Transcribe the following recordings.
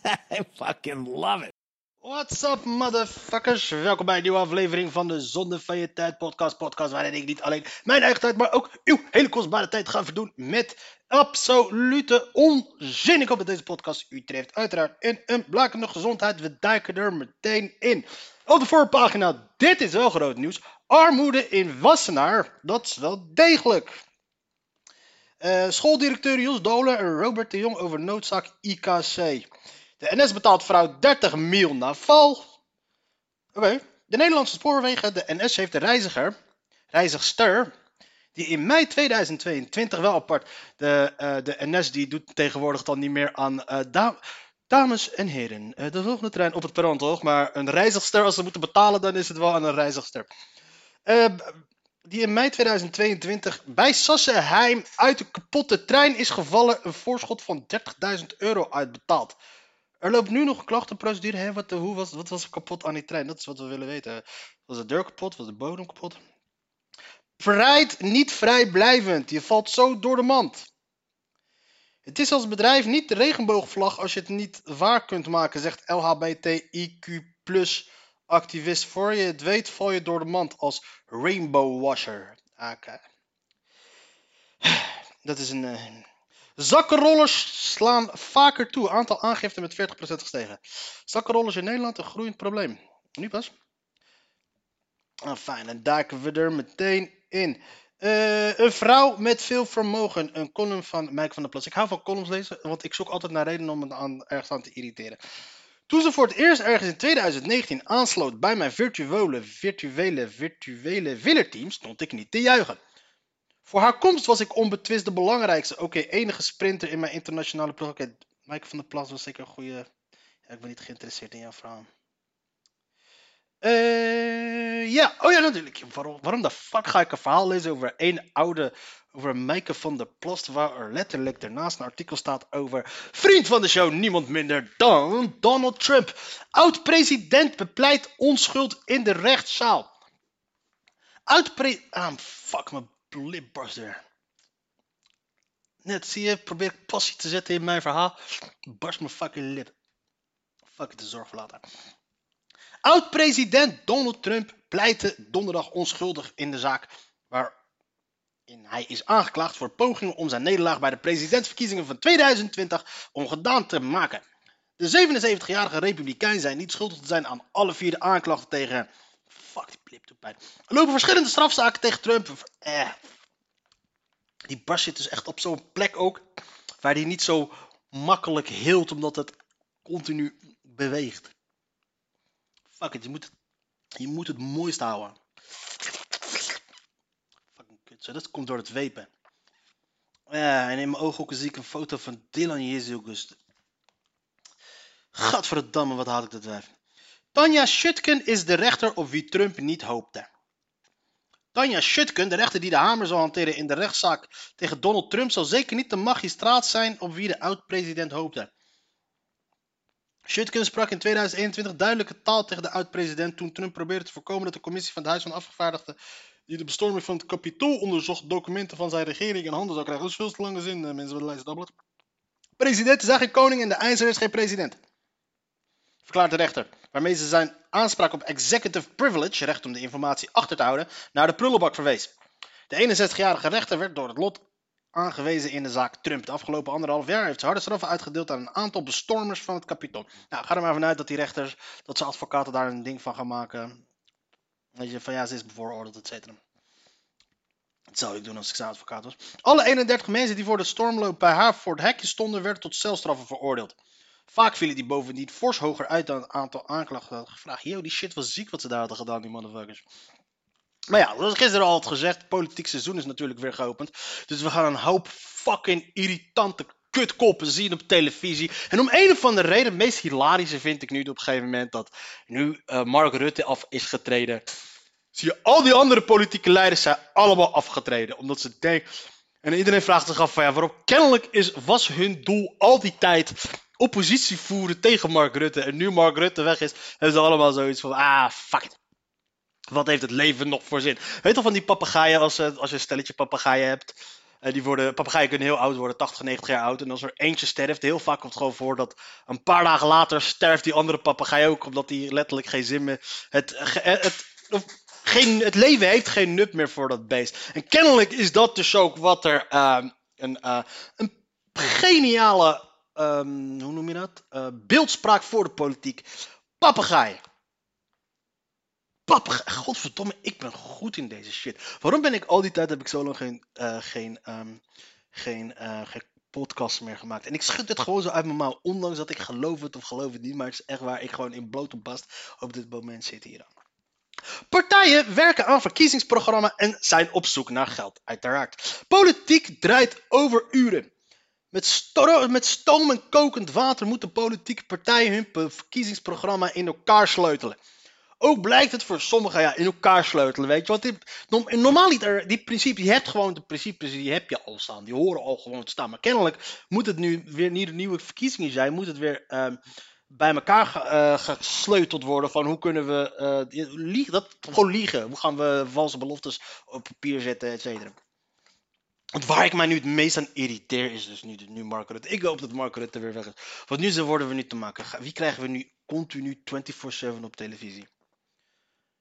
I fucking love it. What's up, motherfuckers? Welkom bij een nieuwe aflevering van de Zonde van je Tijd podcast. Podcast waarin ik niet alleen mijn eigen tijd, maar ook uw hele kostbare tijd ga verdoen met absolute onzin. Ik hoop dat deze podcast u treft. Uiteraard in een blakende gezondheid. We duiken er meteen in. Op de voorpagina, dit is wel groot nieuws. Armoede in Wassenaar, dat is wel degelijk. Eh, schooldirecteur Jos Dolen en Robert de Jong over noodzaak IKC. De NS betaalt vrouw 30 mil na val. Oké. De Nederlandse spoorwegen, de NS heeft de reiziger, reizigster, die in mei 2022 wel apart. De, eh, de NS die doet tegenwoordig dan niet meer aan eh, da- dames en heren. eh, de volgende trein op het perron toch? Maar een reizigster, als ze moeten betalen, dan is het wel aan een reizigster. Die in mei 2022 bij Sassenheim uit de kapotte trein is gevallen. Een voorschot van 30.000 euro uitbetaald. Er loopt nu nog een klachtenprocedure. Hè? Wat, hoe was, wat was er kapot aan die trein? Dat is wat we willen weten. Was de deur kapot? Was de bodem kapot? Verrijd niet vrijblijvend. Je valt zo door de mand. Het is als bedrijf niet de regenboogvlag als je het niet waar kunt maken, zegt LHBTIQ activist. Voor je het weet val je door de mand als rainbow washer. Oké. Dat is een... Zakkenrollers slaan vaker toe. Aantal aangiften met 40% gestegen. Zakkenrollers in Nederland een groeiend probleem. Nu pas. Ah, fijn, dan duiken we er meteen in. Eh, een vrouw met veel vermogen. Een column van Mike van der Plas. Ik hou van columns lezen, want ik zoek altijd naar redenen om me aan, ergens aan te irriteren. Toen ze voor het eerst ergens in 2019 aansloot bij mijn virtuele, virtuele, virtuele willerteam, stond ik niet te juichen. Voor haar komst was ik onbetwist de belangrijkste. Oké, enige sprinter in mijn internationale ploeg. Oké, Mike van der Plas was zeker een goede. Ik ben niet geïnteresseerd in jouw verhaal. Eh, ja, oh ja, natuurlijk. Waarom, waarom de fuck ga ik een verhaal lezen over een oude. Over Mijke van der Plas, waar er letterlijk daarnaast een artikel staat over. Vriend van de show, niemand minder dan Donald Trump. Oud-president bepleit onschuld in de rechtszaal. Oud-pre. Ah, fuck, mijn lipbarster. Net, zie je, probeer ik passie te zetten in mijn verhaal. Barst mijn fucking lip. Fuck de zorg voor later. Oud-president Donald Trump pleitte donderdag onschuldig in de zaak waarin hij is aangeklaagd voor pogingen om zijn nederlaag bij de presidentsverkiezingen van 2020 ongedaan te maken. De 77-jarige republikein zei niet schuldig te zijn aan alle vier de aanklachten tegen. Fuck, die plip doet pijn. Er lopen verschillende strafzaken tegen Trump. Eh. Die barst zit dus echt op zo'n plek ook waar hij niet zo makkelijk hield omdat het continu beweegt. Fuck it, je moet het, je moet het mooist houden. Fucking kut, zo, dat komt door het wepen. Ja, en in mijn ooghoeken zie ik een foto van Dylan Jezus. Gadverdamme, wat haat ik dat wijf. Tanja Schutken is de rechter op wie Trump niet hoopte. Tanja Schutken, de rechter die de hamer zal hanteren in de rechtszaak tegen Donald Trump, zal zeker niet de magistraat zijn op wie de oud-president hoopte. Schutken sprak in 2021 duidelijke taal tegen de oud-president toen Trump probeerde te voorkomen dat de commissie van het Huis van Afgevaardigden die de bestorming van het kapitool onderzocht documenten van zijn regering in handen zou krijgen. Dat is veel te lange zin, eh, mensen willen lijst dabbelen. President is eigenlijk koning en de ijzer is geen president. Verklaart de rechter, waarmee ze zijn aanspraak op executive privilege, recht om de informatie achter te houden, naar de prullenbak verwees. De 61-jarige rechter werd door het lot aangewezen in de zaak Trump. De afgelopen anderhalf jaar heeft ze harde straffen uitgedeeld aan een aantal bestormers van het kapitool. Nou, ga er maar vanuit dat die rechters, dat ze advocaten daar een ding van gaan maken. Weet je, van ja, ze is bevooroordeeld, et cetera. Dat zou ik doen als ik zijn advocaat was. Alle 31 mensen die voor de stormloop bij het hekje stonden, werden tot celstraffen veroordeeld. Vaak vielen die bovendien fors hoger uit dan het aantal aanklachten hadden gevraagd. Yo, die shit was ziek wat ze daar hadden gedaan, die motherfuckers. Maar ja, zoals gisteren al had gezegd, het politiek seizoen is natuurlijk weer geopend. Dus we gaan een hoop fucking irritante kutkoppen zien op televisie. En om een of andere reden, het meest hilarische vind ik nu op een gegeven moment dat nu uh, Mark Rutte af is getreden. Zie je al die andere politieke leiders zijn allemaal afgetreden. Omdat ze denken. En iedereen vraagt zich af van ja, waarom kennelijk is, was hun doel al die tijd oppositie voeren tegen Mark Rutte. En nu Mark Rutte weg is, hebben ze allemaal zoiets van ah, fuck. Wat heeft het leven nog voor zin? Weet je van die papegaaien, als, als je een stelletje papegaaien hebt. Uh, die worden, papegaaien kunnen heel oud worden, 80, 90 jaar oud. En als er eentje sterft, heel vaak komt het gewoon voor dat een paar dagen later sterft die andere papegaai ook. Omdat hij letterlijk geen zin meer. Het, het, het, geen, het leven heeft geen nut meer voor dat beest. En kennelijk is dat dus ook wat er uh, een, een geniale, um, hoe noem je dat? Uh, beeldspraak voor de politiek. Papegaai. Papegaai. Godverdomme, ik ben goed in deze shit. Waarom ben ik al die tijd, heb ik zo lang geen, geen, um, geen, geen podcast meer gemaakt. En ik schud het gewoon zo uit mijn mouw. Ondanks dat ik geloof het of geloof het niet. Maar het is echt waar ik gewoon in blote bast op dit moment zit hier aan. Partijen werken aan verkiezingsprogramma en zijn op zoek naar geld, uiteraard. Politiek draait over uren. Met, met stoom en kokend water moeten politieke partijen hun verkiezingsprogramma in elkaar sleutelen. Ook blijkt het voor sommigen ja, in elkaar sleutelen, weet je. Want normaal niet, die principes, je hebt gewoon de principes, die heb je al staan. Die horen al gewoon te staan. Maar kennelijk moet het nu weer niet nieuwe verkiezingen zijn. Moet het weer uh, bij elkaar uh, gesleuteld worden van hoe kunnen we uh, liegen, dat gewoon liegen. Hoe gaan we valse beloftes op papier zetten, et cetera. Want waar ik mij nu het meest aan irriteer is dus nu, nu Mark Rutte. Ik hoop dat Mark Rutte weer weg is. Want nu worden we niet te maken. Wie krijgen we nu continu 24-7 op televisie?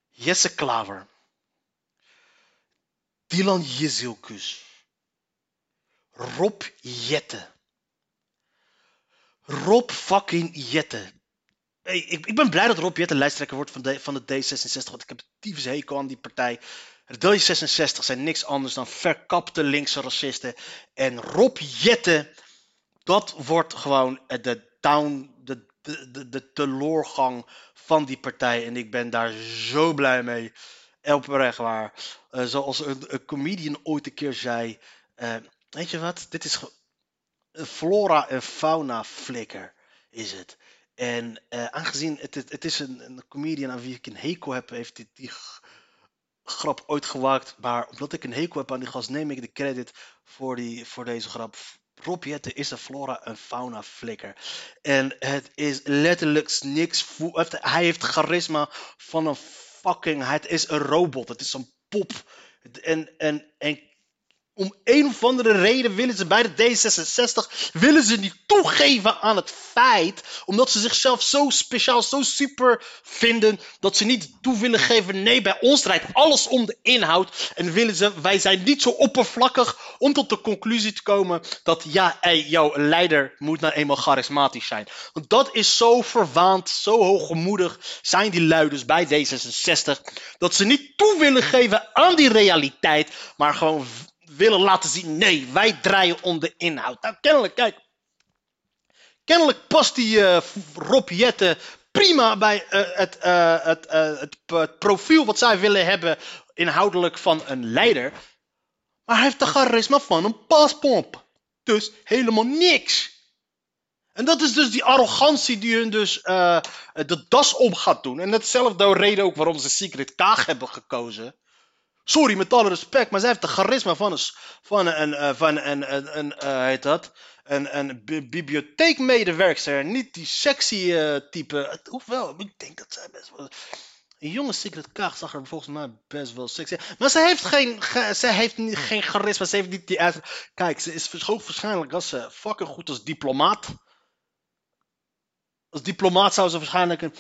Jesse Klaver. Dylan Jezilkus. Rob Jette. Rob fucking Jette. Ik, ik, ben blij dat Rob Jette lijsttrekker wordt van de, van de D66. Want ik heb tyfus hekel aan die partij. De D66 zijn niks anders dan verkapte linkse racisten. En Rob Jette, dat wordt gewoon de down, de, de, de, de teloorgang van die partij. En ik ben daar zo blij mee. Oprecht waar. Uh, zoals een, comedian ooit een keer zei. Uh, weet je wat? Dit is flora en fauna flikker is het. En aangezien het, het, het is een, een, comedian aan wie ik een hekel heb, heeft dit, die grap ooit gemaakt. Maar omdat ik een hekel heb aan die gast, neem ik de credit voor, die, voor deze grap. Rob is een flora en fauna flikker. En het is letterlijk niks. Hij heeft charisma van een fucking. Het is een robot. Het is een pop. En, en, en om een of andere reden willen ze bij de D66 willen ze niet toegeven aan het feit, omdat ze zichzelf zo speciaal, zo super vinden, dat ze niet toe willen geven. Nee, bij ons draait alles om de inhoud. En willen ze, wij zijn niet zo oppervlakkig om tot de conclusie te komen dat ja, ey, jouw leider moet nou eenmaal charismatisch zijn. Want dat is zo verwaand, zo hooggemoedig zijn die luiders bij D66, dat ze niet toe willen geven aan die realiteit, maar gewoon willen laten zien. Nee, wij draaien om de inhoud. Nou, kennelijk, kijk. Kennelijk past die uh, Rob prima bij uh, het, uh, het, het, het, profiel wat zij willen hebben inhoudelijk van een leider. Maar hij heeft de charisma van een paspomp. Dus helemaal niks. En dat is dus die arrogantie die hun dus de das om gaat doen. En hetzelfde reden ook waarom ze Secret Kaag hebben gekozen. Sorry, met alle respect, maar zij heeft de charisma van een, van een, eh, van een, een, uh, heet dat? Een, een bibliotheekmedewerkster. Niet die sexy uh, type. Hoewel, ik denk dat zij best wel. Een jonge Secret Kaag zag er volgens mij best wel sexy Maar ze heeft geen, ze heeft niet, geen charisma. Ze heeft niet die uit. Kijk, ze is waarschijnlijk als ze fucking goed als diplomaat. Als diplomaat zou ze waarschijnlijk een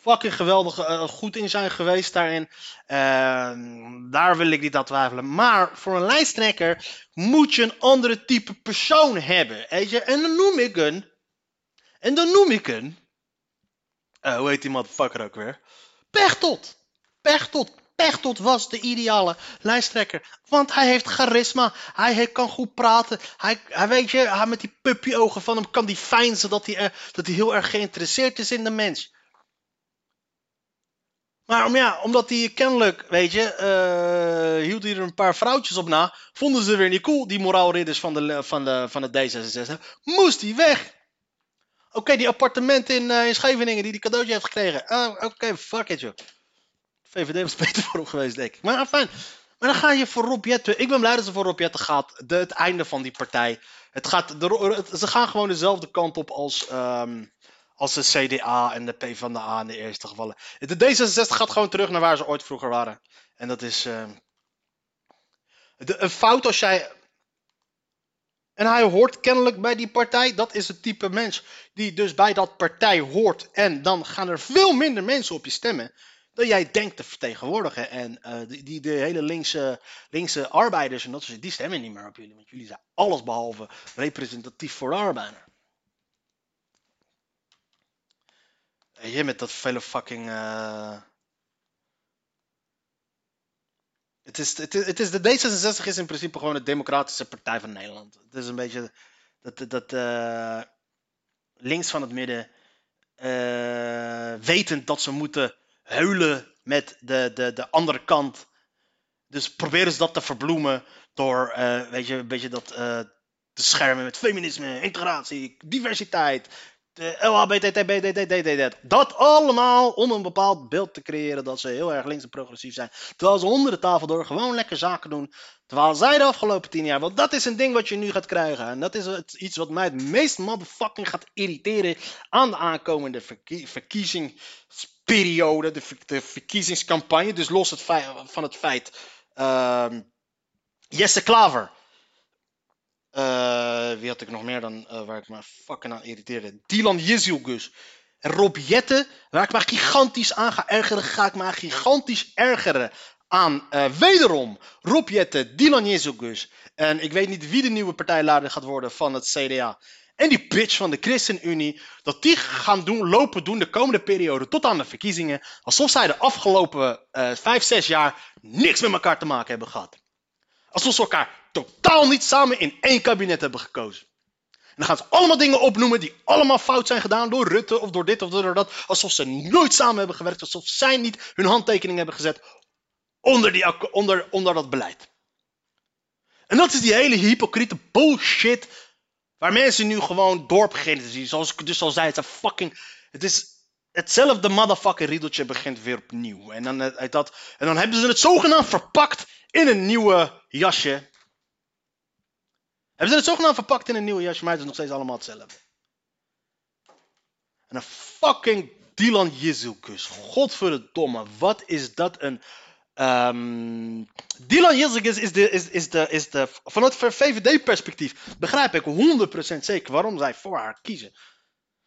fucking geweldig uh, goed in zijn geweest daarin. Uh, daar wil ik niet aan twijfelen. Maar voor een lijsttrekker moet je een andere type persoon hebben. Weet je? En dan noem ik een. En dan noem ik een. Uh, hoe heet die motherfucker ook weer? Pechtot. Pechtot. Pechtot was de ideale lijsttrekker. Want hij heeft charisma. Hij kan goed praten. Hij, hij weet je, hij met die puppyogen van hem kan die fijn dat hij, dat hij heel erg geïnteresseerd is in de mens. Maar ja, omdat hij kennelijk, weet je, eh, hield hij er een paar vrouwtjes op na. Vonden ze weer niet cool, die moraalridders van de, van de, van de D66. Moest hij weg. Oké, die appartement in, eh, in Scheveningen die die cadeautje heeft gekregen. Ah, Oké, fuck it joh. VVD was beter voor hem geweest, denk ik. Maar fijn. Maar dan ga je voor Rob Jetten. Ik ben blij dat ze voor Rob Jetten gaat. De, het einde van die partij. Het gaat, de, het- ze gaan gewoon dezelfde kant op als, ehm, als de CDA en de PvdA in de eerste gevallen. De D66 gaat gewoon terug naar waar ze ooit vroeger waren. En dat is ehm, de, een fout als jij... En hij hoort kennelijk bij die partij. Dat is het type mens die dus bij dat partij hoort. En dan gaan er veel minder mensen op je stemmen dan jij denkt te vertegenwoordigen. En eh, die, die, de hele linkse, linkse arbeiders en dat soort die stemmen niet meer op jullie. Want jullie zijn alles behalve representatief voor de arbeider. Je met dat vele fucking... eh, Het is, het, is, het is, de D66 is in principe gewoon de democratische partij van Nederland. Het is een beetje dat, dat eh, links van het midden, eh, wetend dat ze moeten huilen met de, de, de andere kant. Dus proberen ze dat te verbloemen door weet je, een beetje dat te schermen met feminisme, integratie, diversiteit. Dat allemaal om een bepaald beeld te creëren dat ze heel erg links en progressief zijn. Terwijl ze onder de tafel door gewoon lekker zaken doen. Terwijl zij de afgelopen tien jaar, want dat is een ding wat je nu gaat krijgen. En dat is iets wat mij het meest motherfucking gaat irriteren aan de aankomende verkie- verkiezingsperiode, de, ver- de verkiezingscampagne. Dus los het van het feit. ehm, Jesse Klaver. Eh, wie had ik nog meer dan eh, waar ik me fucking aan irriteerde? Dylan Jezilgus. En Rob Jetten, waar ik me gigantisch aan ga ergeren, ga ik me gigantisch ergeren aan eh, wederom Rob Jetten, Dylan Jezilgus. En ik weet niet wie de nieuwe partijleider gaat worden van het CDA. En die bitch van de ChristenUnie, dat die gaan doen, lopen doen de komende periode tot aan de verkiezingen. Alsof zij de afgelopen vijf, zes jaar niks met elkaar te maken hebben gehad. Alsof ze elkaar totaal niet samen in één kabinet hebben gekozen. En dan gaan ze allemaal dingen opnoemen die allemaal fout zijn gedaan door Rutte of door dit of door dat. Alsof ze nooit samen hebben gewerkt. Alsof zij niet hun handtekening hebben gezet onder, die, onder, onder dat beleid. En dat is die hele hypocriete bullshit. Waar mensen nu gewoon dorp beginnen te zien. Zoals ik dus al zei, het is een fucking. Het is hetzelfde motherfucking riedeltje begint weer opnieuw. En dan, eh, dat, en dan hebben ze het zogenaamd verpakt in een nieuwe jasje. Hebben ze het zogenaamd verpakt in een nieuwe jasje, maar het is nog steeds allemaal hetzelfde. En een fucking Dylan Jezilkus. Godverdomme, wat is dat een... ehm, Dylan Jezilkus is de, is, is de, is de... Vanuit VVD-perspectief begrijp ik 100% zeker waarom zij voor haar kiezen.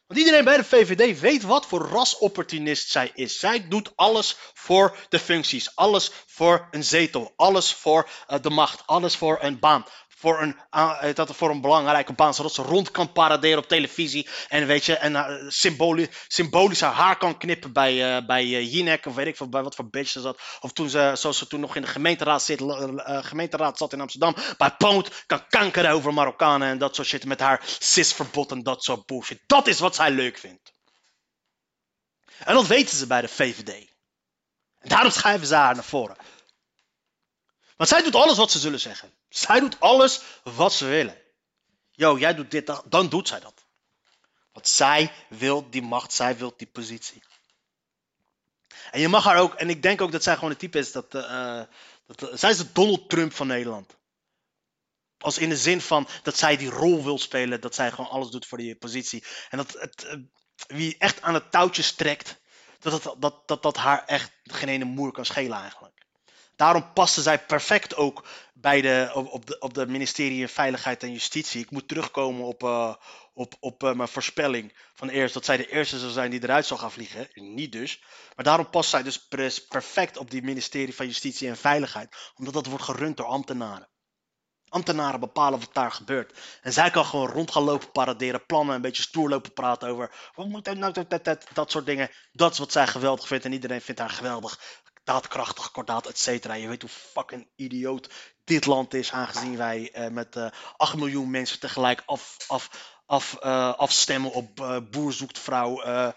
Want iedereen bij de VVD weet wat voor rasopportunist zij is. Zij doet alles voor de functies. Alles voor een zetel. Alles voor eh, de macht. Alles voor een baan. Voor een, ah, eh, dat voor een belangrijke baan. Zodat ze rond kan paraderen op televisie. En weet je, en eh, symboli- symbolisch haar haar kan knippen bij, eh bij eh, Jinek. Of weet ik bij wat voor bitch ze zat. Of toen ze, zoals ze toen nog in de gemeenteraad, eh, gemeenteraad zat in Amsterdam. Bij Poont kan kankeren over Marokkanen en dat soort shit. Met haar cisverbod en dat soort bullshit. Dat is wat zij leuk vindt. En dat weten ze bij de VVD. En daarom schrijven ze haar naar voren. Want zij doet alles wat ze zullen zeggen. Zij doet alles wat ze willen. Yo, jij doet dit, dan- doet zij dat. Want zij wil die macht, zij wil die positie. En je mag haar ook, en ik denk ook dat zij gewoon het type is dat. eh, dat zij is de Donald Trump van Nederland. Als in de zin van dat zij die rol wil spelen, dat zij gewoon alles doet voor die positie. En dat het, eh, wie echt aan het touwtjes trekt, dat dat, dat, dat, dat haar echt geen ene moer kan schelen eigenlijk. Daarom paste zij perfect ook bij de, op, de, op de ministerie Veiligheid en Justitie. Ik moet terugkomen op, eh, op, op eh, mijn voorspelling van eerst dat zij de eerste zou zijn die eruit zou gaan vliegen. Niet dus. Maar daarom past zij dus perfect op die ministerie van Justitie en Veiligheid. Omdat dat wordt gerund door ambtenaren. Ambtenaren bepalen wat daar gebeurt. En zij kan gewoon rond gaan lopen paraderen, plannen, een beetje stoer lopen praten over. Wat moet nou, dat, dat, dat, dat soort dingen. Dat is wat zij geweldig vindt en iedereen vindt haar geweldig. Daadkrachtig, kordaat, et cetera. Je weet hoe fucking idioot dit land is, aangezien wij eh, met eh 8 miljoen mensen tegelijk af, af, eh, afstemmen op eh, Boer zoekt vrouw, eh,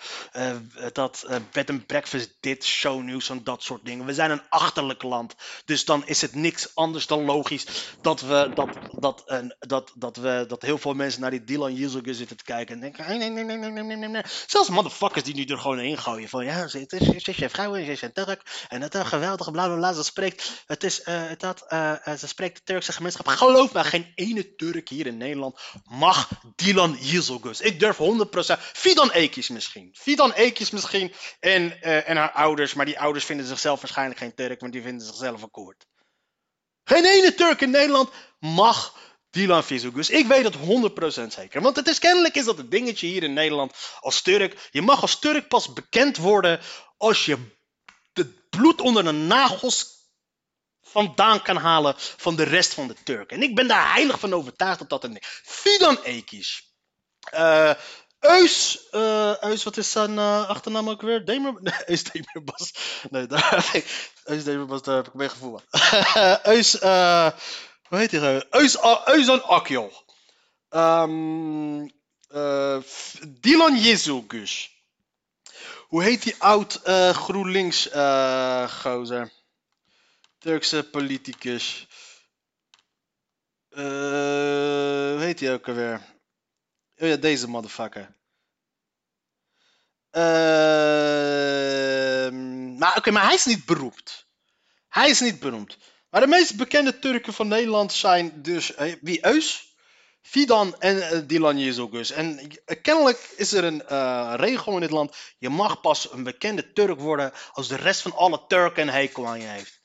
dat bed and breakfast dit, show nieuws en dat soort dingen. We zijn een achterlijk land, dus dan is het niks anders dan logisch dat we dat, dat, en dat, dat, we, dat heel veel mensen naar die Dylan Yildirim zitten te kijken en denken, nee, nee, nee, nee, nee, nee, nee. Zelfs motherfuckers die nu er gewoon in gooien van, ja, ze is een vrouw en ze is een Turk en dat is geweldige bla, bla, bla. Ze spreekt, het is, dat, ze spreekt de Turkse gemeenschap. Geloof me, geen ene Turk hier in Nederland mag Dylan Jezelgus. Ik durf 100%. Fidan Ekis misschien. Fidan Ekis misschien en, eh, en haar ouders, maar die ouders vinden zichzelf waarschijnlijk geen Turk, want die vinden zichzelf een Koerd. Geen ene Turk in Nederland mag Dylan Jezelgus. Ik weet het 100% zeker. Want het is kennelijk is dat het dingetje hier in Nederland als Turk. Je mag als Turk pas bekend worden als je het bloed onder de nagels vandaan kan halen van de rest van de Turken. En ik ben daar heilig van overtuigd dat dat een Fidan Ekis. Eh Eus, eh, Eus, wat is zijn eh, achternaam ook weer? Demer, nee, Eus Demerbas. Nee, daar Eus Demerbas, daar heb ik mee gevoeld. Eus, eh, hoe heet hij? Eus, Eusan Akjol. Ehm eh, F- Dylan. Hoe heet die oud GroenLinks gozer? Turkse politicus. Hoe heet hij ook alweer? Oh ja, deze motherfucker. Ehm, maar oké, maar hij is niet beroemd. Hij is niet beroemd. Maar de meest bekende Turken van Nederland zijn dus eh, wie Eus, Fidan en eh, Dilan Jezogus. En eh, kennelijk is er een regel in dit land. Je mag pas een bekende Turk worden als de rest van alle Turken een hekel aan je heeft.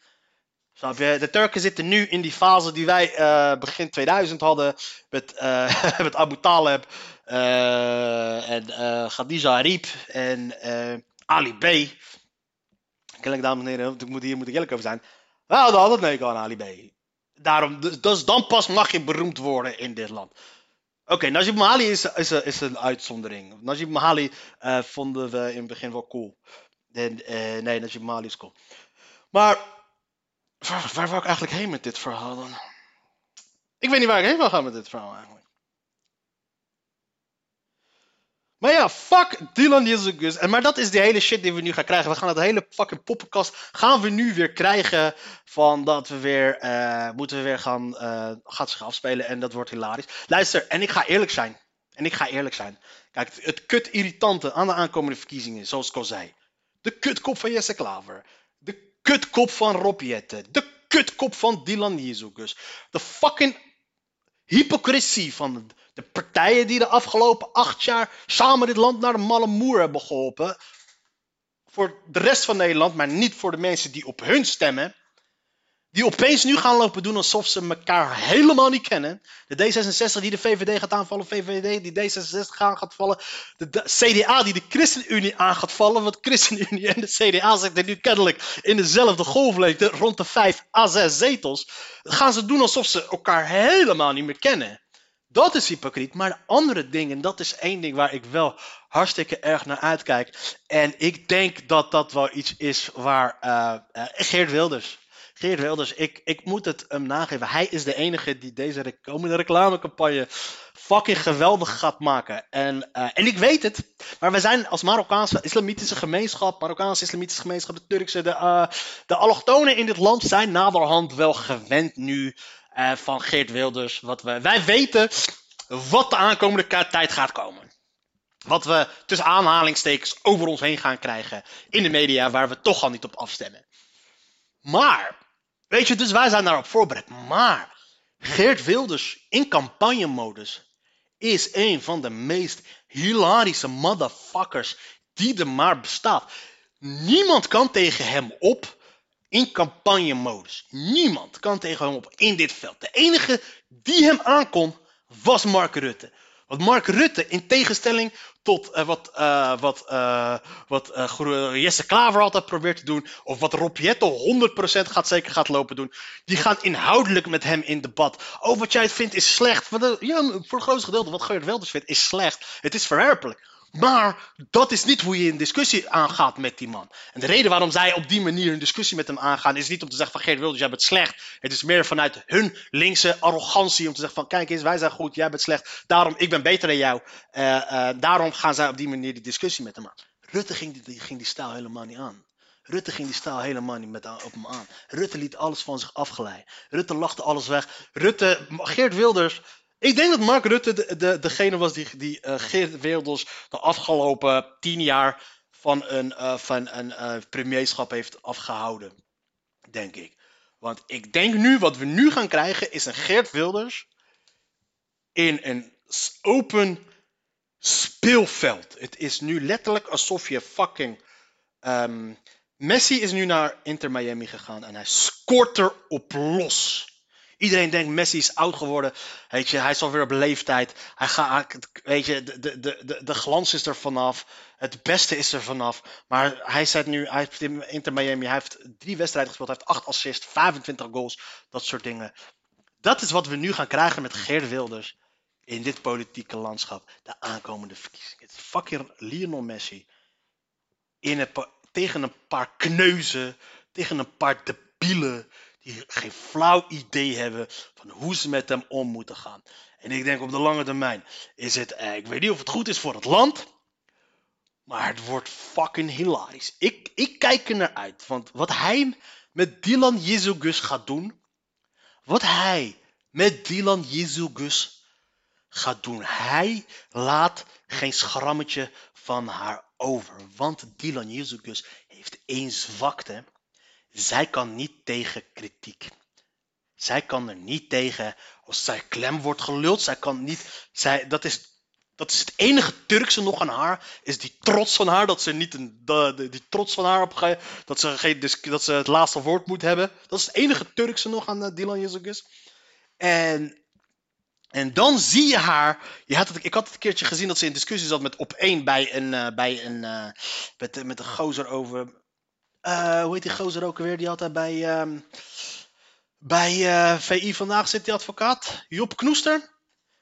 De Turken zitten nu in die fase die wij eh, begin 2000 hadden met, eh, met Abu Talib eh, en Khadija Arib en Ali B. Kennelijk, dames en heren, ik moet, hier moet ik eerlijk over zijn. We hadden altijd nee aan Ali B. Daarom, dus, dus dan pas mag je beroemd worden in dit land. Oké, Najib Mahali is, is, is een uitzondering. Najib Mahali vonden we in het begin wel cool. En, nee, Najib Mahali is cool. Maar waar, waar wou ik eigenlijk heen met dit verhaal dan? Ik weet niet waar ik heen wil gaan met dit verhaal eigenlijk. Maar ja, fuck Dylan Jezus. En maar dat is die hele shit die we nu gaan krijgen. We gaan het hele fucking poppenkast gaan we nu weer krijgen. Van dat we weer, eh, moeten we weer gaan, eh, gaat zich afspelen. En dat wordt hilarisch. Luister, en ik ga eerlijk zijn. En ik ga eerlijk zijn. Kijk, het, het kut irritante aan de aankomende verkiezingen, zoals ik al zei. De kutkop van Jesse Klaver. Kutkop van Rob Jetten. De kutkop van Dylan Jezus. De fucking hypocrisie van de partijen die de afgelopen acht jaar samen dit land naar de malle moer hebben geholpen. Voor de rest van Nederland, maar niet voor de mensen die op hun stemmen. Die opeens nu gaan lopen doen alsof ze elkaar helemaal niet kennen. De D66 die de VVD gaat aanvallen, VVD die D66 aan gaat vallen. De, CDA die de ChristenUnie aan gaat vallen. Want ChristenUnie en de CDA zitten nu kennelijk in dezelfde golflengte, rond de 5 à 6 zetels. Gaan ze doen alsof ze elkaar helemaal niet meer kennen. Dat is hypocriet. Maar de andere dingen, dat is één ding waar ik wel hartstikke erg naar uitkijk. En ik denk dat dat wel iets is waar eh, eh, Geert Wilders. Geert Wilders, ik, ik moet het hem nageven. Hij is de enige die deze komende reclamecampagne fucking geweldig gaat maken. En, eh, en ik weet het. Maar we zijn als Marokkaanse islamitische gemeenschap, Marokkaanse islamitische gemeenschap, de Turkse, de, eh, de allochtonen in dit land zijn naderhand wel gewend nu eh, van Geert Wilders. Wat we, wij weten wat de aankomende tijd gaat komen. Wat we tussen aanhalingstekens over ons heen gaan krijgen in de media, waar we toch al niet op afstemmen. Maar, weet je, dus wij zijn daarop voorbereid. Maar, Geert Wilders in campagnemodus is een van de meest hilarische motherfuckers die er maar bestaat. Niemand kan tegen hem op in campagnemodus. Niemand kan tegen hem op in dit veld. De enige die hem aankon was Mark Rutte. Want Mark Rutte, in tegenstelling tot eh, wat, eh, wat, eh, wat Jesse Klaver altijd probeert te doen, of wat Rob Jetto 100% gaat, zeker gaat lopen doen, die gaan inhoudelijk met hem in debat. Oh, wat jij vindt is slecht. Ja, voor het grootste gedeelte wat Geert Wilders vindt is slecht. Het is verwerpelijk. Maar dat is niet hoe je een discussie aangaat met die man. En de reden waarom zij op die manier een discussie met hem aangaan, is niet om te zeggen van Geert Wilders, jij bent slecht. Het is meer vanuit hun linkse arrogantie om te zeggen van kijk eens, wij zijn goed, jij bent slecht. Daarom, ik ben beter dan jou. Uh, uh, daarom gaan zij op die manier die discussie met hem aan. Rutte ging die, ging die stijl helemaal niet aan. Rutte ging die stijl helemaal niet met, op hem aan. Rutte liet alles van zich afgeleiden. Rutte lachte alles weg. Rutte, Geert Wilders. Ik denk dat Mark Rutte de, de, degene was die, die uh, Geert Wilders de afgelopen tien jaar van een, uh, van een uh, premierschap heeft afgehouden. Denk ik. Want ik denk nu, wat we nu gaan krijgen, is een Geert Wilders in een open speelveld. Het is nu letterlijk alsof je fucking. Um, Messi is nu naar Inter Miami gegaan en hij scoort er op los. Iedereen denkt Messi is oud geworden. Weet je, hij is alweer op leeftijd. Hij gaat, weet je, de, de, de, de glans is er vanaf. Het beste is er vanaf. Maar hij zet nu, hij heeft in Inter Miami, hij heeft drie wedstrijden gespeeld. Hij heeft acht assists, 25 goals, dat soort dingen. Dat is wat we nu gaan krijgen met Geert Wilders in dit politieke landschap. De aankomende verkiezingen. Het fucking Lionel Messi. In tegen een paar kneuzen, tegen een paar debielen die geen flauw idee hebben van hoe ze met hem om moeten gaan. En ik denk op de lange termijn is het, eh, ik weet niet of het goed is voor het land, maar het wordt fucking hilarisch. Ik, ik kijk er naar uit, want wat hij met Dylan Jezugus gaat doen, wat hij met Dylan Jezugus gaat doen, hij laat geen schrammetje van haar over. Want Dylan Jezugus heeft één zwakte. Zij kan niet tegen kritiek. Zij kan er niet tegen als zij klem wordt geluld. Zij kan niet. Zij, dat, is, dat is het enige Turkse nog aan haar. Is die trots van haar. Dat ze niet een. Die trots van haar op. Dat ze, geen, dat ze het laatste woord moet hebben. Dat is het enige Turkse nog aan uh, Dylan Jezugus. En en dan zie je haar. Je had het, ik had het een keertje gezien dat ze in discussie zat met op één bij een. Uh, bij een uh, met, met een gozer over. Uh, hoe heet die gozer ook alweer? Die altijd bij. Um, bij VI vandaag zit die advocaat. Job Knoester.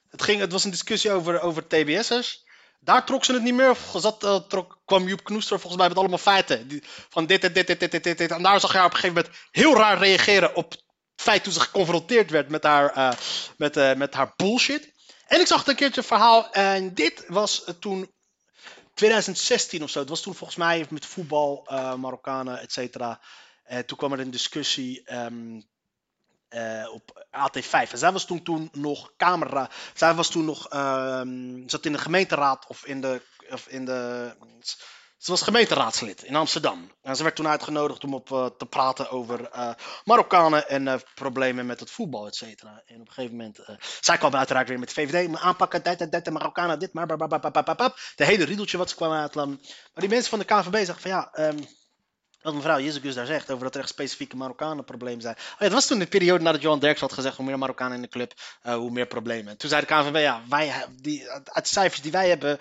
Het, ging, het was een discussie over, over TBS'ers. Daar trok ze het niet meer. Zat, trok, kwam Joep Knoester volgens mij met allemaal feiten. Die, van dit, dit, dit, dit, dit, dit, dit. En daar zag je haar op een gegeven moment heel raar reageren op feit toen ze geconfronteerd werd met haar, met, met haar bullshit. En ik zag het een keertje verhaal. En dit was toen 2016 of zo. Het was toen volgens mij met voetbal, uh, Marokkanen, et cetera. toen kwam er een discussie um, op AT5. En zij was toen, toen nog camera. Zij was toen nog. Um, zat in de gemeenteraad of in de. Of in de ze was gemeenteraadslid in Amsterdam. En ze werd toen uitgenodigd om op uh, te praten over uh, Marokkanen en uh, problemen met het voetbal, et cetera. En op een gegeven moment, zij kwam uiteraard weer met de VVD, maar aanpakken, dit en dat, de Marokkanen, dit, maar. De hele riedeltje wat ze kwamen uitlaten. Maar die mensen van de KVB zeggen van ja, um, wat mevrouw Jezus daar zegt, over dat er echt specifieke Marokkanen problemen zijn. Oh was toen de periode nadat Johan Derks had gezegd, hoe meer Marokkanen in de club, hoe meer problemen. Toen zei de KVB, ja, wij, die, uit de cijfers die wij hebben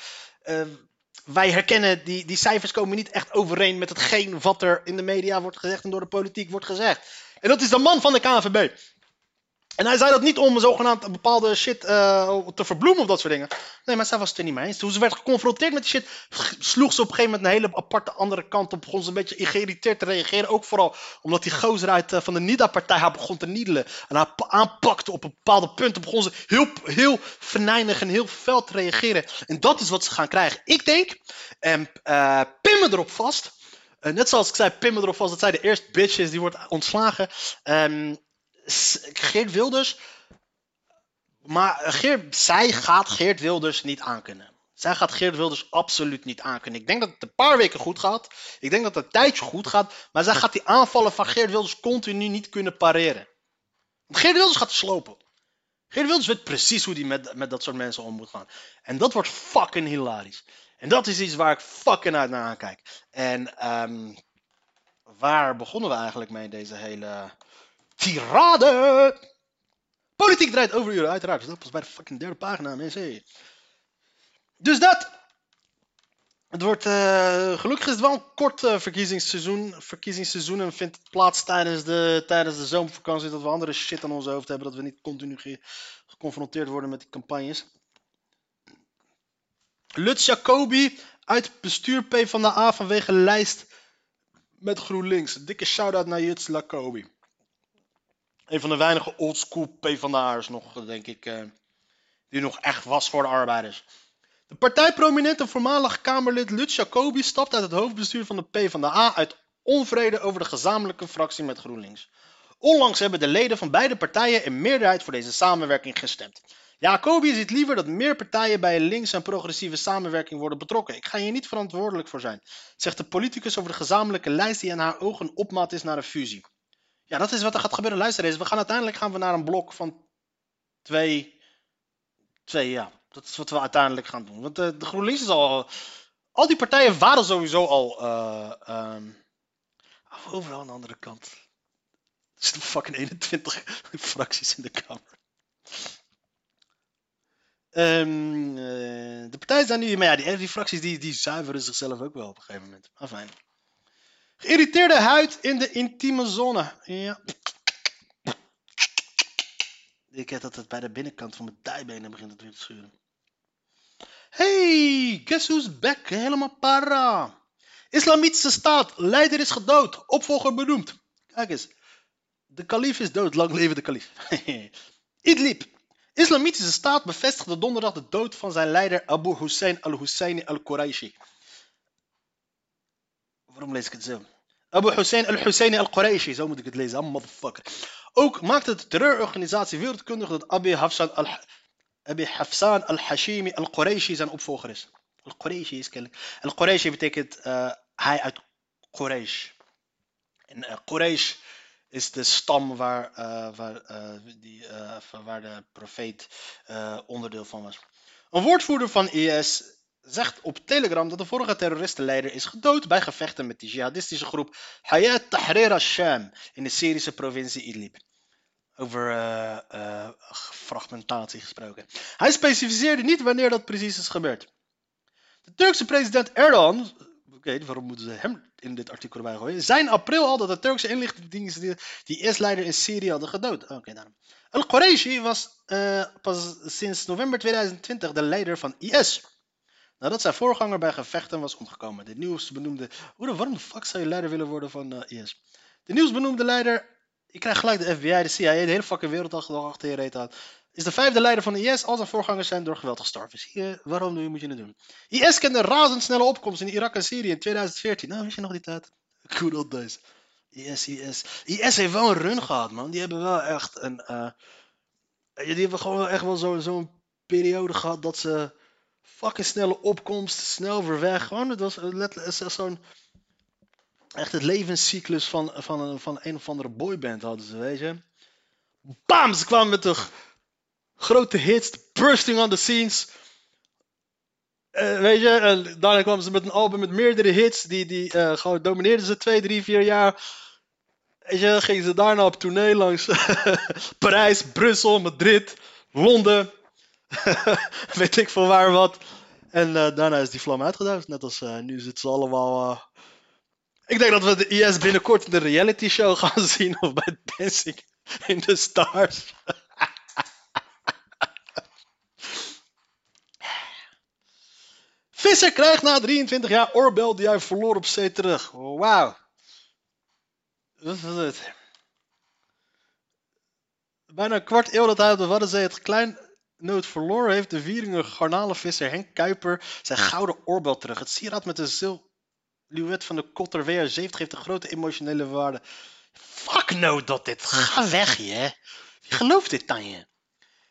wij herkennen, die, die cijfers komen niet echt overeen met hetgeen wat er in de media wordt gezegd en door de politiek wordt gezegd. En dat is de man van de KNVB. En hij zei dat niet om zogenaamd bepaalde shit uh, te verbloemen of dat soort dingen. Nee, maar zij was het er niet mee eens. Ze werd geconfronteerd met die shit, sloeg ze op een gegeven moment een hele aparte andere kant op. Begon ze een beetje geïrriteerd te reageren. Ook vooral omdat die gozer uit uh, van de NIDA-partij haar begon te niedelen. En haar aanpakte op bepaalde punten. Begon ze heel, heel venijnig en heel fel te reageren. En dat is wat ze gaan krijgen. Ik denk, en uh, pin me erop vast. net zoals ik zei, pin me erop vast. Dat zij de eerste bitch is die wordt ontslagen. Um, Geert Wilders. Maar Geert, zij gaat Geert Wilders niet aankunnen. Zij gaat Geert Wilders absoluut niet aankunnen. Ik denk dat het een paar weken goed gaat. Ik denk dat het een tijdje goed gaat. Maar zij gaat die aanvallen van Geert Wilders continu niet kunnen pareren. Geert Wilders gaat slopen. Geert Wilders weet precies hoe hij met, met dat soort mensen om moet gaan. En dat wordt fucking hilarisch. En dat is iets waar ik fucking uit naar aankijk. En um, waar begonnen we eigenlijk mee deze hele tirade. Politiek draait over uren, uiteraard. Dat was bij de fucking derde pagina, mensen. Dus dat. Het wordt, uh, gelukkig is het wel een kort uh, verkiezingsseizoen. Verkiezingsseizoen en vindt plaats tijdens de, tijdens de zomervakantie. Dat we andere shit aan ons hoofd hebben. Dat we niet continu ge geconfronteerd worden met die campagnes. Lutz Jacobi uit bestuur P van de A vanwege lijst met GroenLinks. Dikke shout-out naar Lutz Jacobi. Een van de weinige oldschool P van de A'ers nog, denk ik, eh, die nog echt was voor de arbeiders. De partijprominente voormalig Kamerlid Lutz Jacobi stapt uit het hoofdbestuur van de P van de A uit onvrede over de gezamenlijke fractie met GroenLinks. Onlangs hebben de leden van beide partijen in meerderheid voor deze samenwerking gestemd. Jacobi ziet liever dat meer partijen bij een links- en progressieve samenwerking worden betrokken. Ik ga hier niet verantwoordelijk voor zijn, zegt de politicus over de gezamenlijke lijst die in haar ogen opmaat is naar een fusie. Ja, dat is wat er gaat gebeuren. Luister eens, we gaan uiteindelijk gaan we naar een blok van twee, twee ja. Dat is wat we uiteindelijk gaan doen. Want de, de GroenLinks is al, al die partijen waren sowieso al uh, um, overal aan de andere kant. Er zitten fucking 21 fracties in de Kamer. Um, de partijen zijn nu, maar ja, die, die fracties die, die zuiveren zichzelf ook wel op een gegeven moment. Maar fijn. Geïrriteerde huid in de intieme zone. Ja. Ik heb dat het bij de binnenkant van mijn dijbenen begint het weer te schuren. Hey, guess who's back? Helemaal para. Islamitische staat, leider is gedood, opvolger benoemd. Kijk eens, de kalif is dood, lang leven de kalif. Idlib. Islamitische staat bevestigde donderdag de dood van zijn leider Abu Hussein al-Husseini al-Quraishi. Waarom lees ik het zo? Abu Hussein al-Husseini al-Quraishi, zo moet ik het lezen, ah. Ook maakte de terreurorganisatie wereldkundig dat Abi Hafsan al-Hashimi al-Quraishi zijn opvolger is. Al-Quraishi is kennelijk. Al-Quraishi betekent uh, hij uit Quraysh. En uh, Quraysh is de stam waar, uh, waar, die, waar de profeet onderdeel van was. Een woordvoerder van IS zegt op Telegram dat de vorige terroristenleider is gedood bij gevechten met de jihadistische groep Hayat Tahrir al-Sham in de Syrische provincie Idlib. Over uh, uh, fragmentatie gesproken. Hij specificeerde niet wanneer dat precies is gebeurd. De Turkse president Erdogan, oké, waarom moeten ze hem in dit artikel erbij gooien, zei in april al dat de Turkse inlichtingendiensten die IS-leider in Syrië hadden gedood. Oké, okay, daarom. Al-Quraishi was uh, pas sinds november 2020 de leider van IS. Nadat zijn voorganger bij gevechten was omgekomen. De nieuwsbenoemde. Hoe waarom de fuck zou je leider willen worden van uh, IS? De nieuwsbenoemde leider. Ik krijg gelijk de FBI, de CIA, de hele fucking wereld achter je reet aan. Is de vijfde leider van de IS als zijn voorgangers zijn door geweld gestorven. Waarom moet je het doen? IS kende razendsnelle opkomst in Irak en Syrië in 2014. Nou, wist je nog die tijd? Good old days. IS, IS. IS heeft wel een run gehad, man. Die hebben wel echt een. Uh, die hebben gewoon echt wel zo'n zo periode gehad dat ze fucking snelle opkomst, snel weer weg. Gewoon, het was letterlijk zo'n. Echt het levenscyclus van, van, een, van een of andere boyband hadden ze, weet je. Bam! Ze kwamen met de grote hits, bursting on the scenes. Uh, weet je, daarna kwamen ze met een album met meerdere hits. Die, die uh, gewoon domineerden ze twee, drie, vier jaar. Weet je, gingen ze daarna op tournee langs Parijs, Brussel, Madrid, Londen. weet ik veel waar wat. En uh, daarna is die vlam uitgedoofd. Net als nu zitten ze allemaal. Ik denk dat we de IS binnenkort in de reality show gaan zien. Of bij Dancing in the Stars. Visser krijgt na 23 jaar oorbel die hij verloor op zee terug. Wauw. Het? Bijna een kwart eeuw dat hij op de Waddenzee het klein nood verloor, heeft de Wieringer garnalenvisser Henk Kuiper zijn gouden oorbel terug. Het sieraad met de silhouet van de Kotter WR70 heeft een grote emotionele waarde. Fuck no dat dit. Ga weg je. Wie gelooft dit dan je?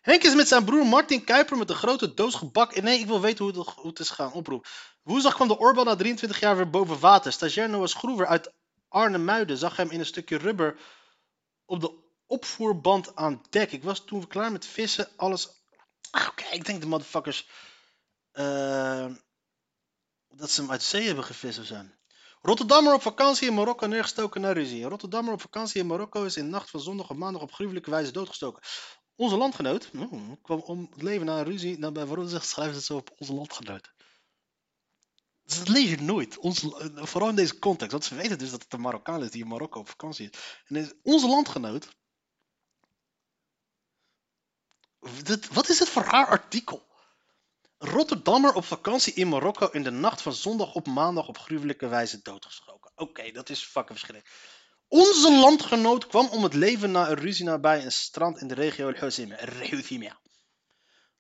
Henk is met zijn broer Martin Kuiper met een grote doos gebak. Nee, ik wil weten hoe het, hoe het is gaan oproepen. Woensdag kwam de oorbel na 23 jaar weer boven water. Stagiair Noah Schroever uit Arnhem-Muiden zag hem in een stukje rubber op de opvoerband aan dek. Ik was toen klaar met vissen, alles... Ah, Oké, ik denk de motherfuckers... Uh, dat ze hem uit zee hebben gevist of. Rotterdammer op vakantie in Marokko neergestoken na ruzie. Rotterdammer op vakantie in Marokko is in de nacht van zondag op maandag op gruwelijke wijze doodgestoken. Onze landgenoot oh, kwam om het leven na een ruzie. Nou, bij waarom schrijven ze het zo op onze landgenoot. Dus dat lees je nooit. Onze, vooral in deze context. Want ze weten dus dat het een Marokkaan is die in Marokko op vakantie is. En onze landgenoot. Dit, wat is het voor raar artikel? Rotterdammer op vakantie in Marokko in de nacht van zondag op maandag op gruwelijke wijze doodgeschoten. Oké, dat is fucking verschrikkelijk. Onze landgenoot kwam om het leven na een ruzie nabij een strand in de regio El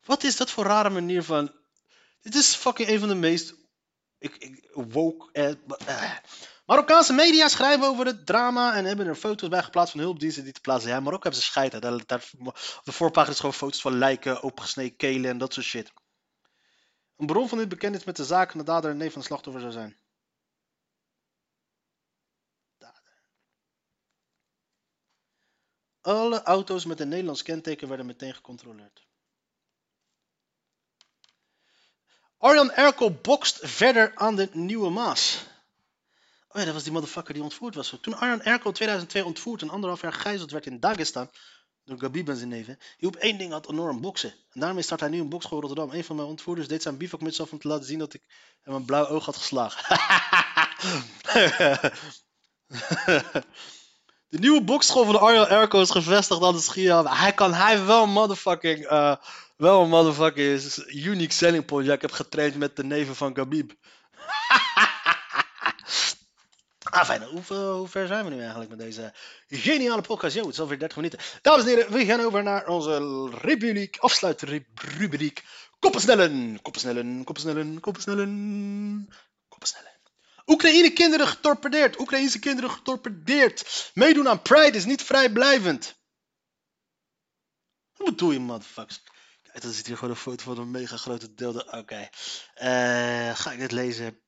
Wat is dat voor rare manier van... Dit is fucking een van de meest... Ik, ik, woke... Eh, eh. Marokkaanse media schrijven over het drama en hebben er foto's bij geplaatst van hulpdiensten die te plaatsen. Ja, Marokko hebben ze scheiden. Op de voorpagina is gewoon foto's van lijken, opengesneden kelen en dat soort shit. Een bron van dit bekend is met de zaak en de dader en neef van de slachtoffer zou zijn. Alle auto's met een Nederlands kenteken werden meteen gecontroleerd. Arjan Erkel bokst verder aan de Nieuwe Maas. Oh ja, dat was die motherfucker die ontvoerd was. Toen Arjan in 2002 ontvoerd en anderhalf jaar gegijzeld werd in Dagestan door Gabib en zijn neven, hielp één ding had enorm boksen. En daarmee start hij nu een bokschool Rotterdam. Een van mijn ontvoerders deed zijn bivakmuts af om te laten zien dat ik hem een blauw oog had geslagen. de nieuwe bokschool van Arjan Erko is gevestigd aan de Schier. Hij kan, hij wel motherfucking, uh, wel een motherfucking unique selling point. Ja, ik heb getraind met de neven van Gabib. Ah, fijn. Hoe, hoe, ver zijn we nu eigenlijk met deze geniale podcast? Yo, het is alweer 30 minuten. Dames en heren, we gaan over naar onze rubriek, afsluitrubriek. Koppensnellen, koppensnellen, koppensnellen, koppensnellen, koppensnellen. Oekraïne kinderen getorpedeerd. Oekraïnse kinderen getorpedeerd. Meedoen aan Pride is niet vrijblijvend. Wat bedoel je, motherfuckers? Kijk, dan zit hier gewoon een foto van een mega grote deel. Oké. Uh, ga ik dit lezen?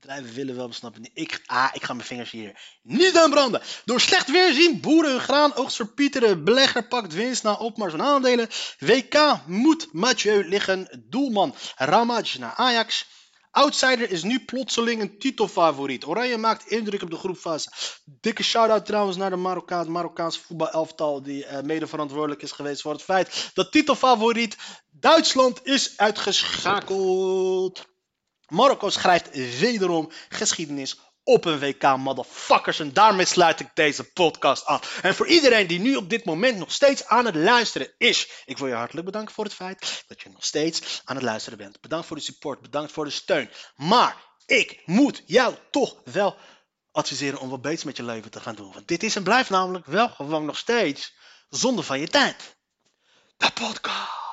Bedrijven willen wel, besnappen. Ik, ah, ik ga mijn vingers hier niet aan branden. Door slecht weer zien boeren hun graan oogst verpieteren. Belegger pakt winst na opmars van aandelen. WK moet Mathieu liggen. Doelman Ramaj naar Ajax. Outsider is nu plotseling een titelfavoriet. Oranje maakt indruk op de groepfase. Dikke shout-out trouwens naar de Marokkaan, Marokkaanse voetbalelftal die uh, mede verantwoordelijk is geweest voor het feit dat titelfavoriet Duitsland is uitgeschakeld. Marokko schrijft wederom geschiedenis op een WK, motherfuckers. En daarmee sluit ik deze podcast af. En voor iedereen die nu op dit moment nog steeds aan het luisteren is, ik wil je hartelijk bedanken voor het feit dat je nog steeds aan het luisteren bent. Bedankt voor de support, bedankt voor de steun. Maar ik moet jou toch wel adviseren om wat beters met je leven te gaan doen. Want dit is en blijft namelijk wel gewoon nog steeds zonde van je tijd. De podcast.